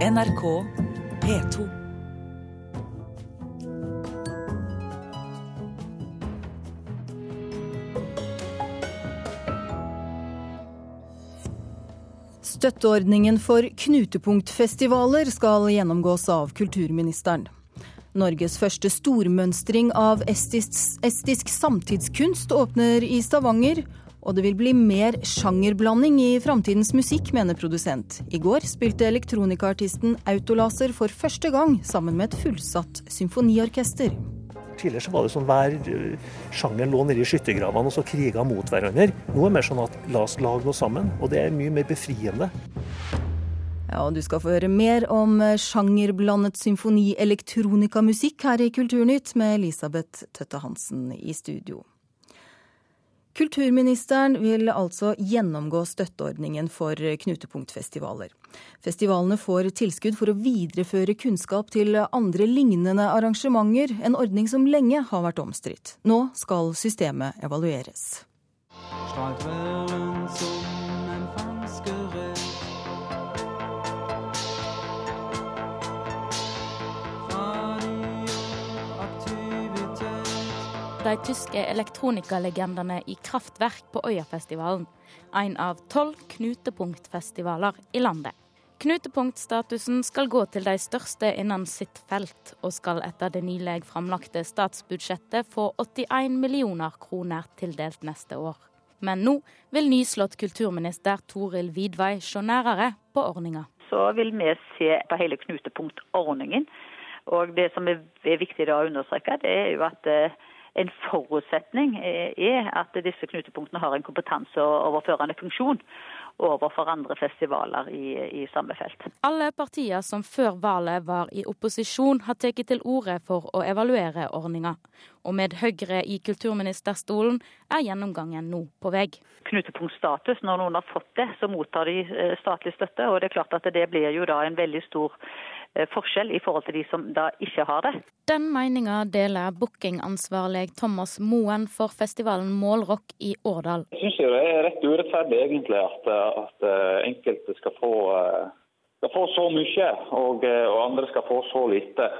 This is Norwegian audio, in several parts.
NRK P2. Støtteordningen for knutepunktfestivaler skal gjennomgås av kulturministeren. Norges første stormønstring av estisk, estisk samtidskunst åpner i Stavanger. Og det vil bli mer sjangerblanding i framtidens musikk, mener produsent. I går spilte elektronikaartisten Autolaser for første gang sammen med et fullsatt symfoniorkester. Tidligere så var det sånn hver eh, sjanger lå nede i skyttergravene og så kriga mot hverandre. Nå er det mer sånn at la oss lage noe sammen, og det er mye mer befriende. Ja, og Du skal få høre mer om sjangerblandet symfoni-elektronikamusikk her i Kulturnytt med Elisabeth Tøtte Hansen i studio. Kulturministeren vil altså gjennomgå støtteordningen for knutepunktfestivaler. Festivalene får tilskudd for å videreføre kunnskap til andre lignende arrangementer, en ordning som lenge har vært omstridt. Nå skal systemet evalueres. Streit de tyske elektronikalegendene i Kraftverk på Øyafestivalen. En av tolv knutepunktfestivaler i landet. Knutepunktstatusen skal gå til de største innen sitt felt, og skal etter det nylig framlagte statsbudsjettet få 81 millioner kroner tildelt neste år. Men nå vil nyslått kulturminister Toril Vidvei se nærere på ordninga. Så vil vi se på hele knutepunktordningen. Og det som er viktig å understreke, det er jo at eh, en forutsetning er at disse knutepunktene har en kompetanseoverførende funksjon overfor andre festivaler i, i samme felt. Alle partier som før valget var i opposisjon, har tatt til orde for å evaluere ordninga. Og med Høyre i kulturministerstolen er gjennomgangen nå på vei. Knutepunktstatus, når noen har fått det, så mottar de eh, statlig støtte. Og det er klart at det blir jo da en veldig stor Eh, forskjell i forhold til de som da ikke har det. Den meninga deler bookingansvarlig Thomas Moen for festivalen Målrock i Årdal. Jeg syns det er rett urettferdig egentlig at, at eh, enkelte skal få, eh, skal få så mye, og, og andre skal få så lite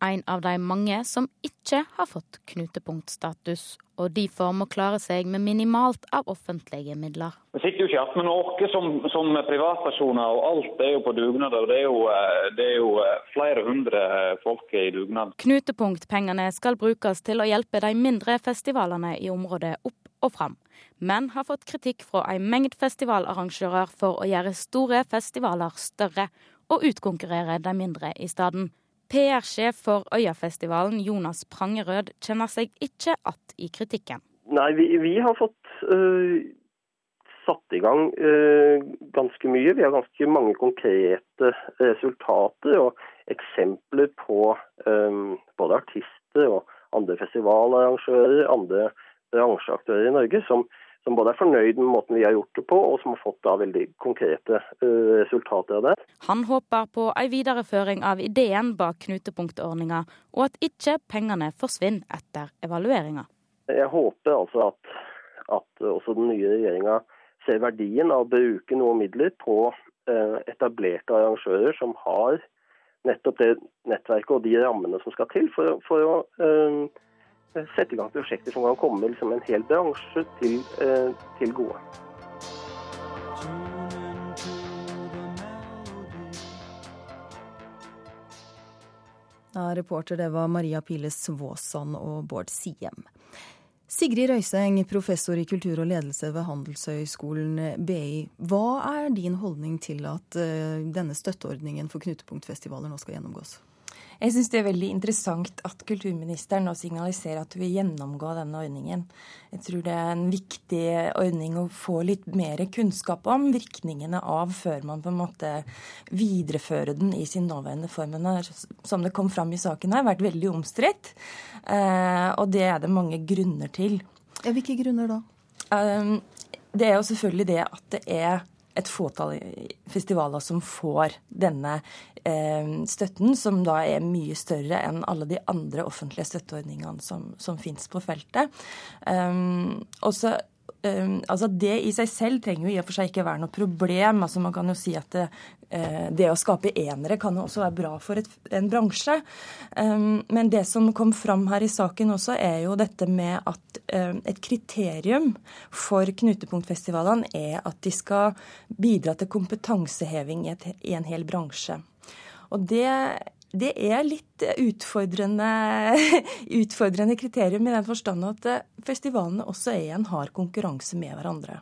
en av de mange som ikke har fått knutepunktstatus, og derfor må klare seg med minimalt av offentlige midler. Vi sitter jo ikke igjen med noe som, som, privatpersoner, og alt er jo på dugnad. Det er jo, eh, det er jo eh, flere hundre folk i dugnad. Knutepunktpengene skal brukes til å hjelpe de mindre festivalene i området opp og fram, men har fått kritikk fra en mengd festivalarrangører for å gjøre store festivaler større og utkonkurrere de mindre i stedet. PR-sjef for Øyafestivalen, Jonas Prangerød, kjenner seg ikke att i kritikken. Nei, vi, vi har fått uh, satt i gang uh, ganske mye. Vi har ganske mange konkrete resultater og eksempler på um, både artister og andre festivalarrangører, andre bransjeaktører i Norge som som både er fornøyd med måten vi har gjort det på, og som har fått da veldig konkrete uh, resultater av det. Han håper på en videreføring av ideen bak knutepunktordninga, og at ikke pengene forsvinner etter evalueringa. Jeg håper altså at, at også den nye regjeringa ser verdien av å bruke noen midler på uh, etablerte arrangører som har nettopp det nettverket og de rammene som skal til for, for å uh, sette i gang prosjekter som kan komme liksom, en hel bransje til, eh, til gode. Ja, reporter det var Maria Piles Våsand og Bård Siem. Sigrid Røyseng, professor i kultur og ledelse ved Handelshøyskolen BI. Hva er din holdning til at eh, denne støtteordningen for knutepunktfestivaler nå skal gjennomgås? Jeg syns det er veldig interessant at kulturministeren nå signaliserer at hun vil gjennomgå denne ordningen. Jeg tror det er en viktig ordning å få litt mer kunnskap om virkningene av før man på en måte viderefører den i sin nåværende form. Den har, som det kom fram i saken her, vært veldig omstridt. Eh, og det er det mange grunner til. Ja, hvilke grunner da? Eh, det er jo selvfølgelig det at det er et fåtall festivaler som får denne eh, støtten, som da er mye større enn alle de andre offentlige støtteordningene som, som fins på feltet. Um, også um, altså Det i seg selv trenger jo i og for seg ikke være noe problem. altså Man kan jo si at det, uh, det å skape enere kan jo også være bra for et, en bransje. Um, men det som kom fram her i saken også, er jo dette med at um, et kriterium for knutepunktfestivalene er at de skal bidra til kompetanseheving i, et, i en hel bransje. Og det det er litt utfordrende, utfordrende kriterium i den forstand at eh, festivalene også er i en hard konkurranse med hverandre.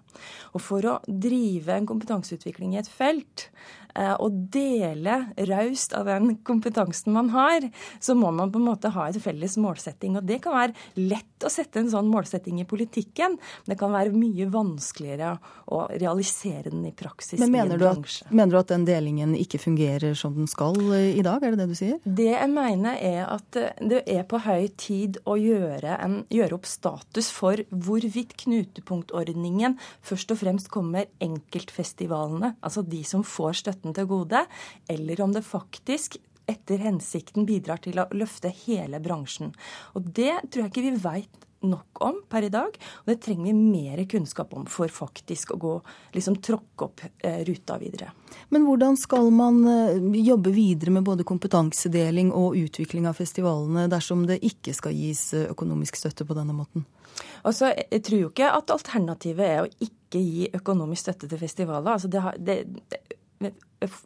Og for å drive en kompetanseutvikling i et felt, og eh, dele raust av den kompetansen man har, så må man på en måte ha et felles målsetting. Og det kan være lett å sette en sånn målsetting i politikken. Men det kan være mye vanskeligere å realisere den i praksis men mener i en bransje. At, mener du at den delingen ikke fungerer som den skal i dag, er det det du sier? Det jeg mener er at eh, det er på høy tid å gjøre, en, gjøre opp status for hvorvidt knutepunktordningen først og fremst kommer enkeltfestivalene, altså de som får støtten til gode, eller om det faktisk etter hensikten bidrar til å løfte hele bransjen. Og Det tror jeg ikke vi veit nok om per i dag, og det trenger vi mer kunnskap om for faktisk å gå, liksom tråkke opp eh, ruta videre. Men hvordan skal man eh, jobbe videre med både kompetansedeling og utvikling av festivalene dersom det ikke skal gis eh, økonomisk støtte på denne måten? Altså, Jeg tror jo ikke at alternativet er å ikke gi økonomisk støtte til festivaler. Altså, det, det,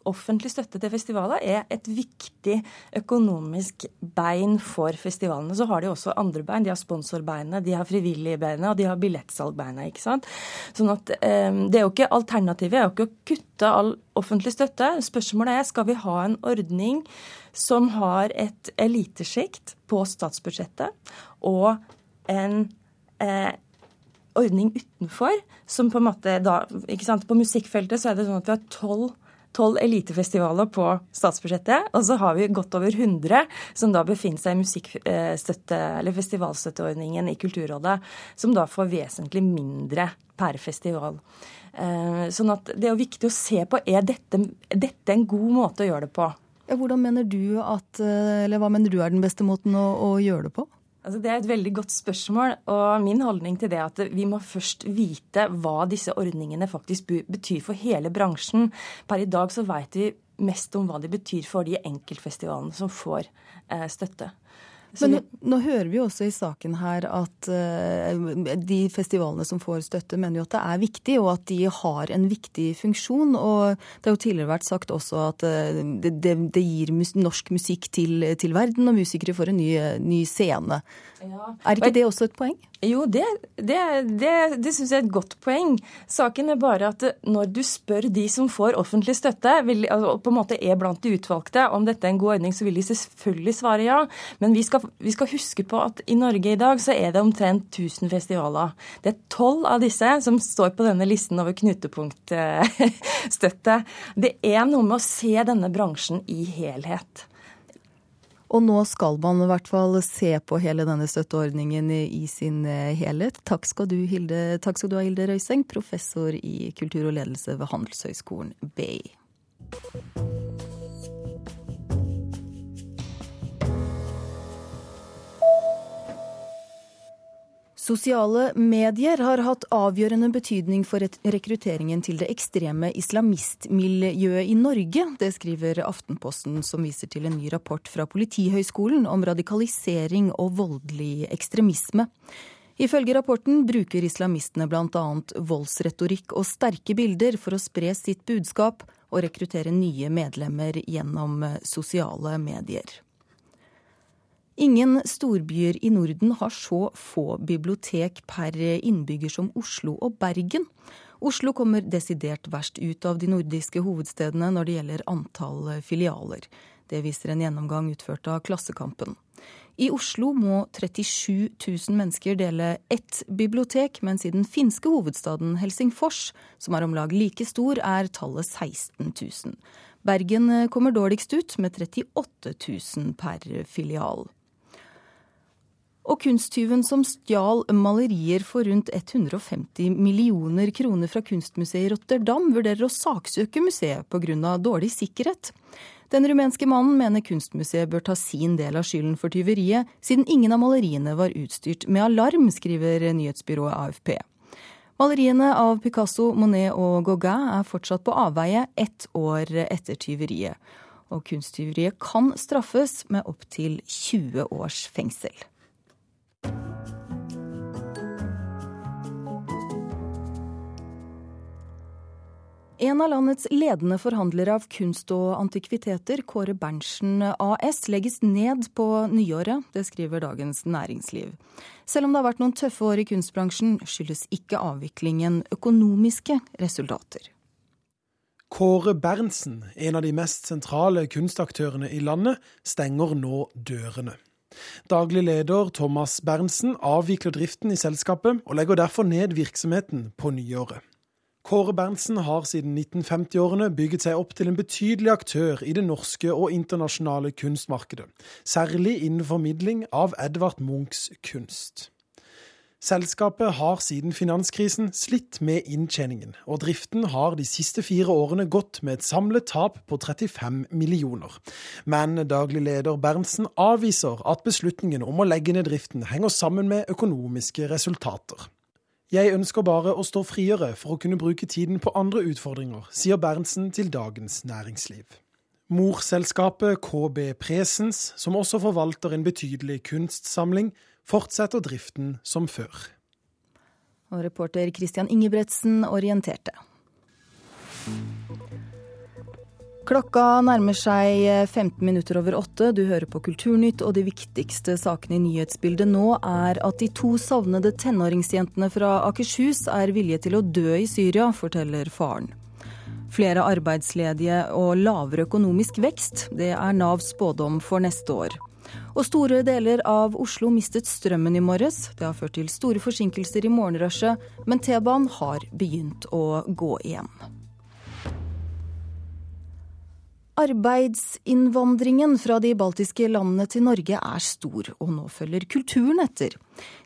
offentlig støtte til festivaler er et viktig økonomisk bein for festivalene. Så har de også andre bein. De har sponsorbeinet, de har frivillige beinet og de har billettsalgbeinet. ikke sant? Sånn at eh, Det er jo ikke Alternativet er jo ikke å kutte all offentlig støtte. Spørsmålet er skal vi ha en ordning som har et elitesjikt på statsbudsjettet og en eh, ordning utenfor, som på en måte da ikke sant, På musikkfeltet så er det sånn at vi har tolv tolv elitefestivaler på statsbudsjettet. Og så har vi godt over 100 som da befinner seg i musikkstøtte, eller festivalstøtteordningen i Kulturrådet, som da får vesentlig mindre per festival. Eh, sånn at det er jo viktig å se på er dette, dette en god måte å gjøre det på. Hvordan mener du at, eh, eller Hva mener du er den beste måten å, å gjøre det på? Altså, det er et veldig godt spørsmål. og Min holdning til det er at vi må først vite hva disse ordningene faktisk betyr for hele bransjen. Per i dag så vet vi mest om hva de betyr for de enkeltfestivalene som får eh, støtte. Men nå, nå, hører vi jo også i saken her at uh, de festivalene som får støtte, mener jo at det er viktig, og at de har en viktig funksjon. Og det har jo tidligere vært sagt også at uh, det, det, det, gir mus norsk musikk til, til, verden, og musikere får en ny, ny scene. Ja. Er ikke det også et poeng? Jo, det, det, det, det syns jeg er et godt poeng. Saken er bare at når du spør de som får offentlig støtte, vil, altså, på en måte er blant de utvalgte, om dette er en god ordning, så vil de selvfølgelig svare ja. Men vi skal, vi skal huske på at i Norge i dag så er det omtrent 1000 festivaler. Det er tolv av disse som står på denne listen over knutepunktstøtte. Det er noe med å se denne bransjen i helhet. Og nå skal man i hvert fall se på hele denne støtteordningen i sin eh, helhet. Takk skal du, Hilde, takk skal du ha, Hilde Røiseng, professor i kultur og ledelse ved Handelshøyskolen BI. Sosiale medier har hatt avgjørende betydning for rekrutteringen til det ekstreme islamistmiljøet i Norge. Det skriver Aftenposten, som viser til en ny rapport fra Politihøgskolen om radikalisering og voldelig ekstremisme. Ifølge rapporten bruker islamistene bl.a. voldsretorikk og sterke bilder for å spre sitt budskap og rekruttere nye medlemmer gjennom sosiale medier. Ingen storbyer i Norden har så få bibliotek per innbygger som Oslo og Bergen. Oslo kommer desidert verst ut av de nordiske hovedstedene når det gjelder antall filialer. Det viser en gjennomgang utført av Klassekampen. I Oslo må 37 000 mennesker dele ett bibliotek, mens i den finske hovedstaden Helsingfors, som er om lag like stor, er tallet 16 000. Bergen kommer dårligst ut, med 38 000 per filial. Og kunsttyven som stjal malerier for rundt 150 millioner kroner fra kunstmuseet i Rotterdam, vurderer å saksøke museet pga. dårlig sikkerhet. Den rumenske mannen mener kunstmuseet bør ta sin del av skylden for tyveriet, siden ingen av maleriene var utstyrt med alarm, skriver nyhetsbyrået AFP. Maleriene av Picasso, Monet og Gauguin er fortsatt på avveie ett år etter tyveriet. Og kunsttyveriet kan straffes med opptil 20 års fengsel. En av landets ledende forhandlere av kunst og antikviteter, Kåre Berntsen AS, legges ned på nyåret. Det skriver Dagens Næringsliv. Selv om det har vært noen tøffe år i kunstbransjen, skyldes ikke avviklingen økonomiske resultater. Kåre Berntsen, en av de mest sentrale kunstaktørene i landet, stenger nå dørene. Daglig leder Thomas Berntsen avvikler driften i selskapet, og legger derfor ned virksomheten på nyåret. Kåre Berntsen har siden 1950-årene bygget seg opp til en betydelig aktør i det norske og internasjonale kunstmarkedet, særlig innen formidling av Edvard Munchs kunst. Selskapet har siden finanskrisen slitt med inntjeningen, og driften har de siste fire årene gått med et samlet tap på 35 millioner. Men daglig leder Berntsen avviser at beslutningen om å legge ned driften henger sammen med økonomiske resultater. Jeg ønsker bare å stå friere for å kunne bruke tiden på andre utfordringer, sier Berntsen til Dagens Næringsliv. Morselskapet KB Presens, som også forvalter en betydelig kunstsamling, fortsetter driften som før. Og reporter Christian Ingebretsen orienterte. Klokka nærmer seg 15 minutter over åtte. Du hører på Kulturnytt, og de viktigste sakene i nyhetsbildet nå er at de to savnede tenåringsjentene fra Akershus er villige til å dø i Syria, forteller faren. Flere arbeidsledige og lavere økonomisk vekst, det er Navs spådom for neste år. Og store deler av Oslo mistet strømmen i morges. Det har ført til store forsinkelser i morgenrushet, men T-banen har begynt å gå igjen. Arbeidsinnvandringen fra de baltiske landene til Norge er stor, og nå følger kulturen etter.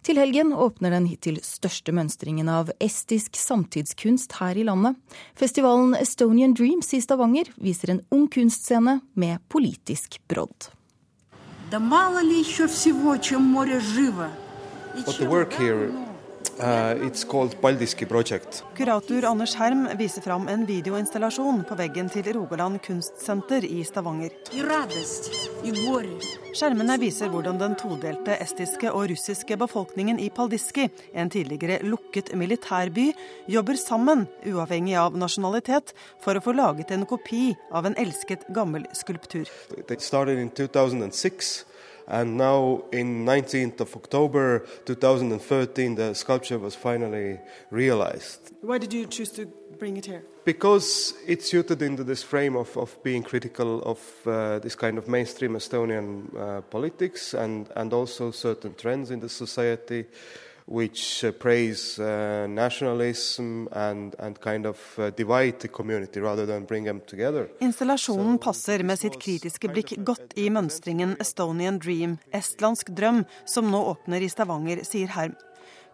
Til helgen åpner den hittil største mønstringen av estisk samtidskunst her i landet. Festivalen Estonian Dreams i Stavanger viser en ung kunstscene med politisk brodd. What the work here Uh, it's called Paldiski Project. Kurator Anders Herm viser fram en videoinstallasjon på veggen til Rogaland kunstsenter i Stavanger. Skjermene viser hvordan den todelte estiske og russiske befolkningen i Paldiski, en tidligere lukket militærby, jobber sammen, uavhengig av nasjonalitet, for å få laget en kopi av en elsket gammel skulptur. It started in 2006. And now, in 19th of October 2013, the sculpture was finally realized. Why did you choose to bring it here? Because it's suited into this frame of, of being critical of uh, this kind of mainstream Estonian uh, politics and, and also certain trends in the society which uh, praise uh, nationalism and, and kind of uh, divide the community rather than bring them together. Installasjonen passer med sitt kritiske blikk godt i mønstringen Estonian Dream, estlandsk drøm, som nå åpner i Stavanger, sier Herm.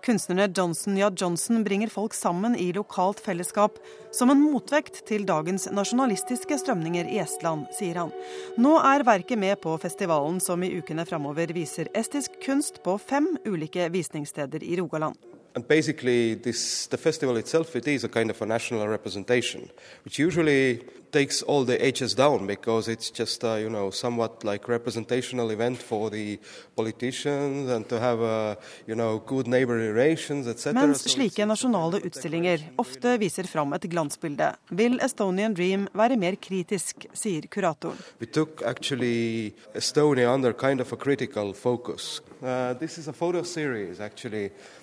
Kunstnerne Johnson ja Johnson bringer folk sammen i lokalt fellesskap, som en motvekt til dagens nasjonalistiske strømninger i Estland, sier han. Nå er verket med på festivalen som i ukene framover viser estisk kunst på fem ulike visningssteder i Rogaland. And basically, this, the festival itself, it is a kind of a national representation, which usually takes all the H's down because it's just a, you know, somewhat like representational event for the politicians and to have a, you know, good neighbor relations, etc. Mens slike nasjonale utstillinger ofte viser fram et glansbilde, vil Estonian Dream være mer kritisk, sier kuratoren. We took actually Estonia under kind of a critical focus. Uh, this is a photo series actually Uh,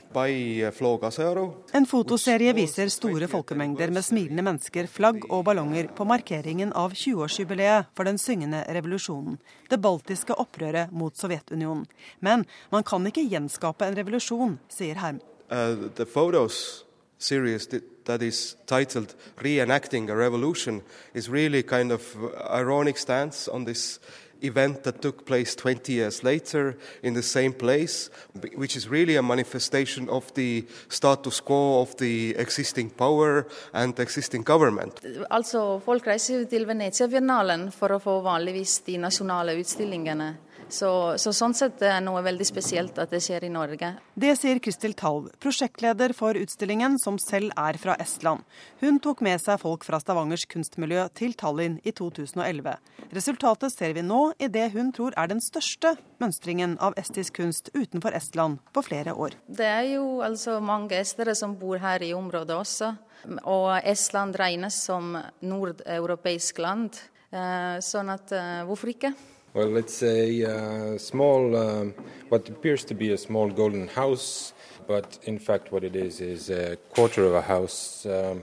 en fotoserie viser store folkemengder med smilende mennesker, flagg og ballonger på markeringen av 20-årsjubileet for den syngende revolusjonen, det baltiske opprøret mot Sovjetunionen. Men man kan ikke gjenskape en revolusjon, sier Herm. Uh, the photos series that is titled Reenacting a Revolution is really kind of ironic stance on this event that took place 20 years later in the same place, which is really a manifestation of the status quo of the existing power and existing government. Altså, folk reiser til Venezia-biennalen for å få vanligvis de nasjonale utstillingene Så, så, sånn sett er det noe veldig spesielt at det skjer i Norge. Det sier Kristel Talv, prosjektleder for utstillingen, som selv er fra Estland. Hun tok med seg folk fra Stavangers kunstmiljø til Tallinn i 2011. Resultatet ser vi nå i det hun tror er den største mønstringen av estisk kunst utenfor Estland på flere år. Det er jo altså mange estere som bor her i området også. Og Estland regnes som nordeuropeisk land. Eh, sånn at eh, hvorfor ikke? Well, it's a uh, small, uh, what appears to be a small golden house, but in fact what it is is a quarter of a house. Um,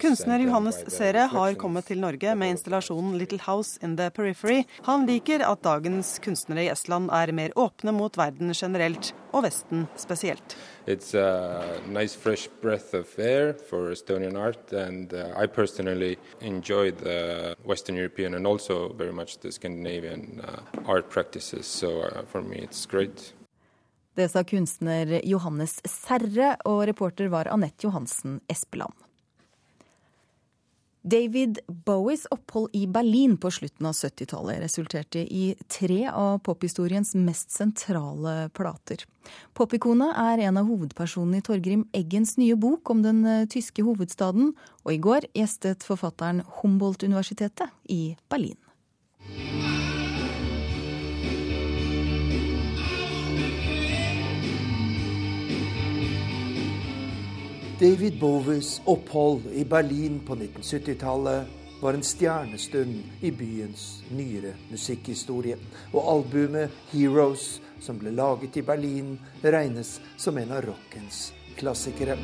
Kunstner Johannes Sere har kommet til Norge med installasjonen Little House in the Periphery. Han liker at dagens kunstnere i Estland er mer åpne mot verden generelt, og Vesten spesielt. It's a nice frisk breath of air for Estonian art, and uh, I personally enjoy the Western European and also very much the Scandinavian uh, art practices. So uh, for me, it's great. Det sa kunstner Johannes Serre, og reporter var Anette Johansen Espeland. David Bowies opphold i Berlin på slutten av 70-tallet resulterte i tre av pophistoriens mest sentrale plater. Popikonet er en av hovedpersonene i Torgrim Eggens nye bok om den eh, tyske hovedstaden, og i går gjestet forfatteren Humboldt-universitetet i Berlin. David Bowies opphold i Berlin på 1970-tallet var en stjernestund i byens nyere musikkhistorie. Og albumet 'Heroes', som ble laget i Berlin, regnes som en av rockens klassikere.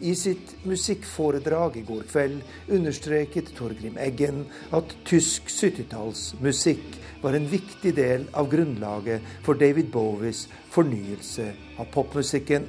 I sitt musikkforedrag i går kveld understreket Torgrim Eggen at tysk 70-tallsmusikk var en viktig del av grunnlaget for David Bowies fornyelse av popmusikken.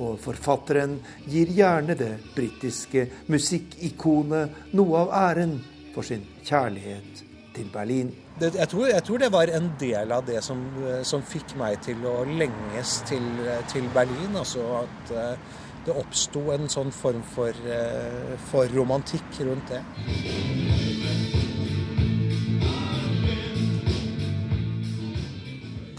Og forfatteren gir gjerne det britiske musikkikonet noe av æren for sin kjærlighet til Berlin. Jeg, tror, jeg, tror, det var en del av det som, som fikk meg til å lenges til, til Berlin. Altså at uh, det oppsto en sånn form for, uh, for romantikk rundt det.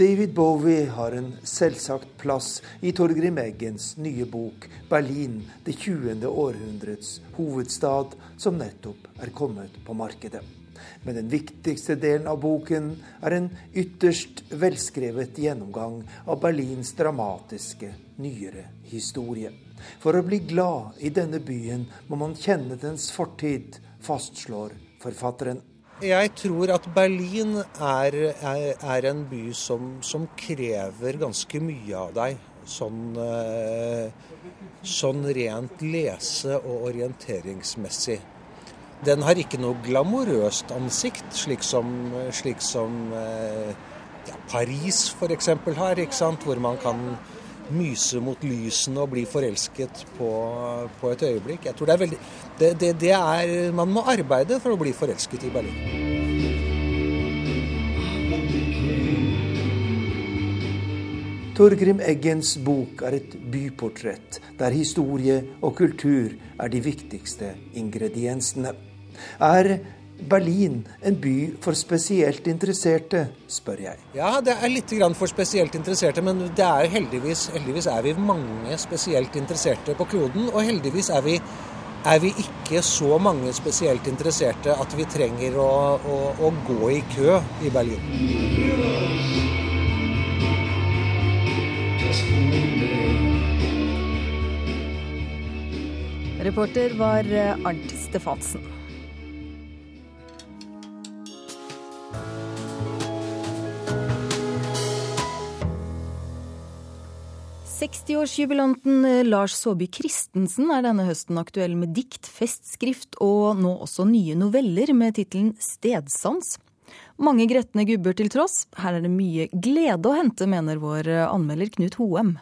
David Bowie har en selvsagt plass i Torgrim Eggens nye bok 'Berlin det 20. århundrets hovedstad', som nettopp er kommet på markedet. Men den viktigste delen av boken er en ytterst velskrevet gjennomgang av Berlins dramatiske, nyere historie. For å bli glad i denne byen må man kjenne dens fortid, fastslår forfatteren. Jeg tror at Berlin er, er, er en by som, som, krever ganske mye av deg. Sånn, eh, sånn rent lese- og orienteringsmessig. Den har ikke noe glamorøst ansikt, slik som, slik som eh, ja, Paris f.eks. har, hvor man kan myse mot lysene og bli forelsket på, på et øyeblikk. Jeg tror det er veldig det, det, det er, Man må arbeide for å bli forelsket i Berlin. Torgrim Eggens bok er et byportrett der historie og kultur er de viktigste ingrediensene. Er Berlin en by for spesielt interesserte, spør jeg. Ja, det er litt for spesielt interesserte, men det er heldigvis, heldigvis er vi mange spesielt interesserte på kloden. Og heldigvis er vi, er vi ikke så mange spesielt interesserte at vi trenger å, å, å gå i kø i Berlin. Reporter var Arnt Stefansen. 60-årsjubilanten eh, Lars Saabye Christensen er denne høsten aktuell med dikt, festskrift og nå også nye noveller med tittelen Stedsans. Mange gretne gubber til tross, her er det mye glede å hente, mener vår eh, anmelder Knut Hoem.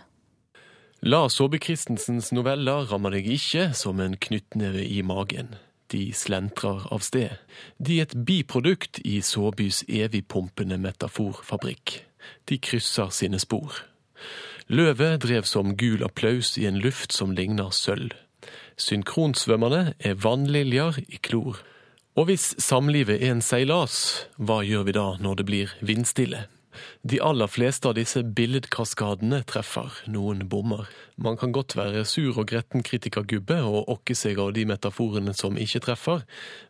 Lars Saabye Christensens noveller rammer deg ikke som en knyttneve i magen. De slentrer av sted. De er et biprodukt i Saabys evigpumpende metaforfabrikk. De krysser sine spor. Løvet drev som gul applaus i en luft som ligner sølv. Synkronsvømmerne er vannliljer i klor. Og hvis samlivet er en seilas, hva gjør vi da når det blir vindstille? De aller fleste av disse billedkaskadene treffer, noen bommer. Man kan godt være sur og gretten kritikergubbe og okke seg av de metaforene som ikke treffer,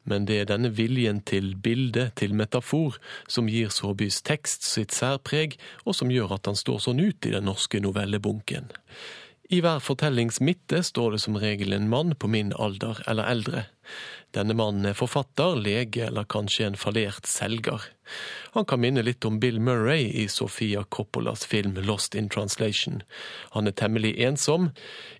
men det er denne viljen til bilde, til metafor, som gir Saabys tekst sitt særpreg, og som gjør at han står sånn ut i den norske novellebunken. I hver fortellings midte står det som regel en mann på min alder eller eldre. Denne mannen er forfatter, lege eller kanskje en fallert selger. Han kan minne litt om Bill Murray i Sofia Coppolas film Lost in Translation. Han er temmelig ensom.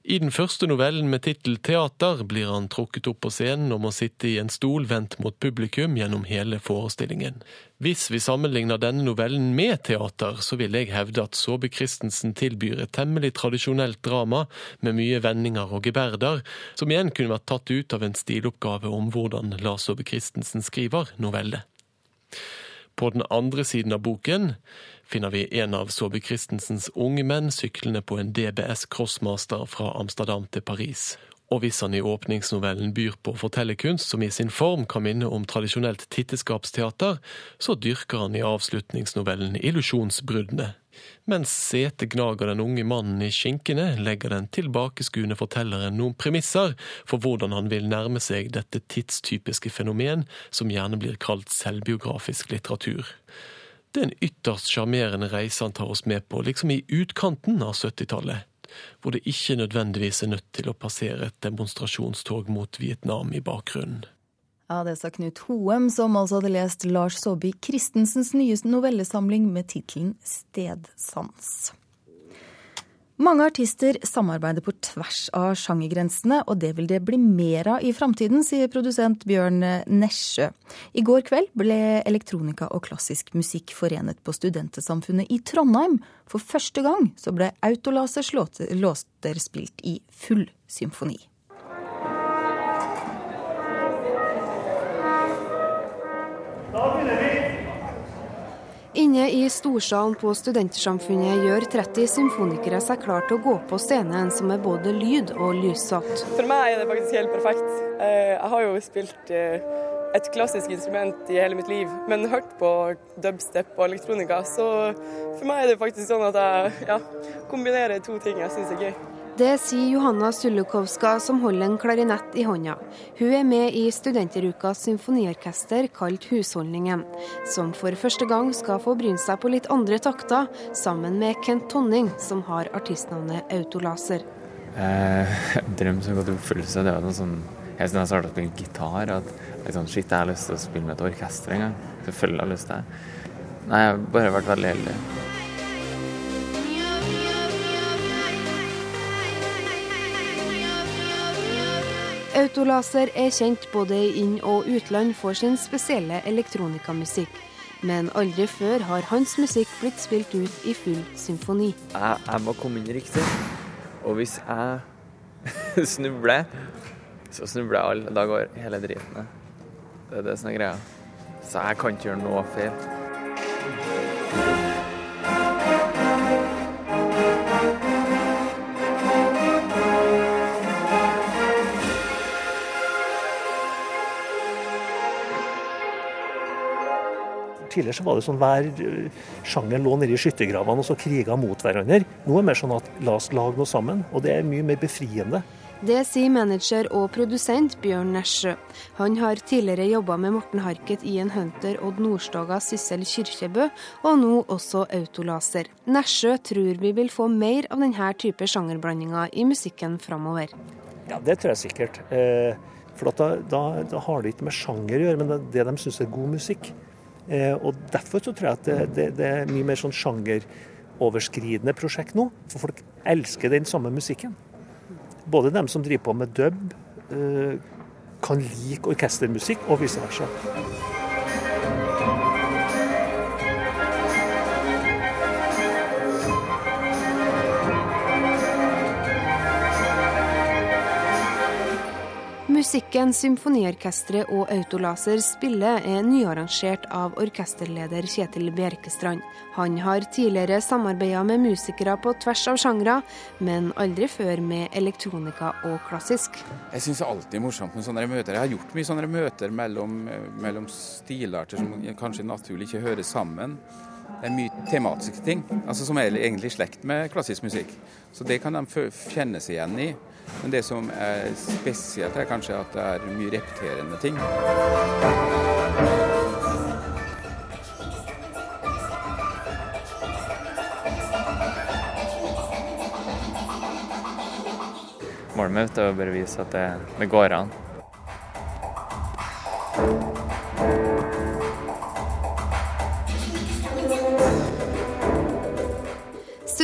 I den første novellen med tittel Teater blir han trukket opp på scenen og må sitte i en stol vendt mot publikum gjennom hele forestillingen. Hvis vi sammenligner denne novellen med teater, så vil jeg hevde at Saabye Christensen tilbyr et temmelig tradisjonelt drama med mye vendinger og geberder, som igjen kunne vært tatt ut av en stiloppgave om hvordan Lars Saabye Christensen skriver noveller. På den andre siden av boken finner vi en av Saabye Christensens unge menn syklende på en DBS Crossmaster fra Amsterdam til Paris. Og hvis han i åpningsnovellen byr på fortellerkunst som i sin form kan minne om tradisjonelt titteskapsteater, så dyrker han i avslutningsnovellen illusjonsbruddene. Mens setet gnager den unge mannen i skinkene, legger den tilbakeskuende fortelleren noen premisser for hvordan han vil nærme seg dette tidstypiske fenomen som gjerne blir kalt selvbiografisk litteratur. Det er en ytterst sjarmerende reise han tar oss med på, liksom i utkanten av 70-tallet, hvor det ikke nødvendigvis er nødt til å passere et demonstrasjonstog mot Vietnam i bakgrunnen. Ja, Det sa Knut Hoem, som altså hadde lest Lars Saabye Christensens nye novellesamling med tittelen Stedsans. Mange artister samarbeider på tvers av sjangergrensene, og det vil det bli mer av i framtiden, sier produsent Bjørn Nesjø. I går kveld ble elektronika og klassisk musikk forenet på Studentesamfunnet i Trondheim. For første gang så ble Autolasers låter spilt i full symfoni. Inne i storsalen på Studentersamfunnet gjør 30 symfonikere seg klar til å gå på scenen, som er både lyd og lyssatt. For meg er det faktisk helt perfekt. Eh, jeg har jo spilt eh, et klassisk instrument i hele mitt liv, men hørt på dubstep og elektronika. Så for meg er det faktisk sånn at jeg ja, kombinerer to ting jeg syns er gøy. Det sier Johanna Sulukovska, som holder en klarinett i hånda. Hun er med i Studenterukas symfoniorkester kalt Husholdningen, som for første gang skal få bryne seg på litt andre takter, sammen med Kent Tonning, som har artistnavnet Autolaser. Eh, drøm som gått i oppfyllelse. Det var noe sånn Jeg siden jeg starta å spille gitar, at liksom, shit, jeg har lyst til å spille med et orkester en gang. Selvfølgelig har jeg lyst til det. Nei, jeg har bare vært veldig heldig. Autolaser er kjent både i inn- og utland for sin spesielle elektronikamusikk. Men aldri før har hans musikk blitt spilt ut i full symfoni. Jeg, jeg må komme inn riktig. Og hvis jeg snubler, så snubler alle. Da går hele driten ned. Det er det som er greia. Så jeg kan ikke gjøre noe feil. Tidligere så var det sånn hver eh, sjanger lå nede i skyttergravene og så kriga mot hverandre. Nå er det mer sånn at la oss lage noe sammen, og det er mye mer befriende. Det sier manager og produsent Bjørn Nesjø. Han har tidligere jobba med Morten Harket i en Hunter, Odd Nordstoga, Sissel Kyrkjebø, og nå også Autolaser. Nesjø tror vi vil få mer av denne type sjangerblandinger i musikken framover. Ja, det tror jeg sikkert. Eh, for da, da, da, har det ikke med sjanger å gjøre, men det, det de syns er god musikk. Eh, og Derfor så tror jeg at det, det, det er mye mer sånn sjangeroverskridende prosjekt nå. For folk elsker den samme musikken. Både dem som driver på med dub, eh, kan like orkestermusikk, og vice versa. Musikken Symfoniorkesteret og Autolaser spiller er nyarrangert av orkesterleder Kjetil Bjerkestrand. Han har tidligere samarbeida med musikere på tvers av sjangre, men aldri før med elektronika og klassisk. Jeg syns det er alltid morsomt med sånne møter. Jeg har gjort mye sånne møter mellom, mellom stilarter som kanskje naturlig ikke hører sammen. Det er mye tematiske ting, altså som er egentlig i slekt med klassisk musikk. Så det kan de kjenne seg igjen i. Men det som er spesielt, er kanskje at det er mye repeterende ting. Målet mitt er å bare vise at det, det går an.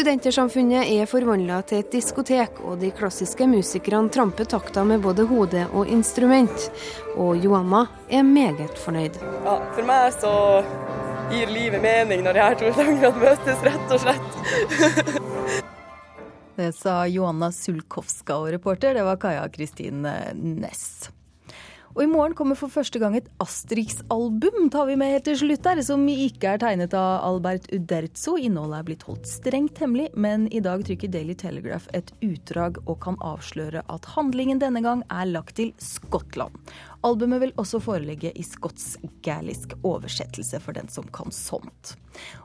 Studentersamfunnet er forvandla til et diskotek, og de klassiske musikerne tramper takta med både hode og instrument. Og Joanna er meget fornøyd. Ja, for meg så gir livet mening når de her to sangene møtes, rett og slett. det sa Joanna Sulkowska, og reporter det var Kaja Kristine Næss. Og i morgen kommer for første gang et Asterix-album, tar vi med helt til slutt der, som ikke er tegnet av Albert Uderzo. Innholdet er blitt holdt strengt hemmelig, men i dag trykker Daily Telegraph et utdrag og kan avsløre at handlingen denne gang er lagt til Skottland. Albumet vil også foreligge i skotsk-gælisk oversettelse for den som kan sånt.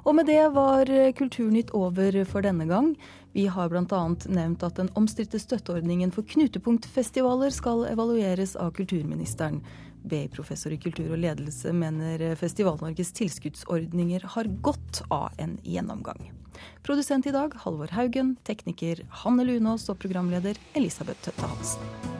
Og med det var Kulturnytt over for denne gang. Vi har bl.a. nevnt at den omstridte støtteordningen for knutepunktfestivaler skal evalueres av kulturministeren. BI-professor i kultur og ledelse mener Festival-Norges tilskuddsordninger har godt av en gjennomgang. Produsent i dag Halvor Haugen, tekniker Hanne Lunås og programleder Elisabeth Tøtte Hansen.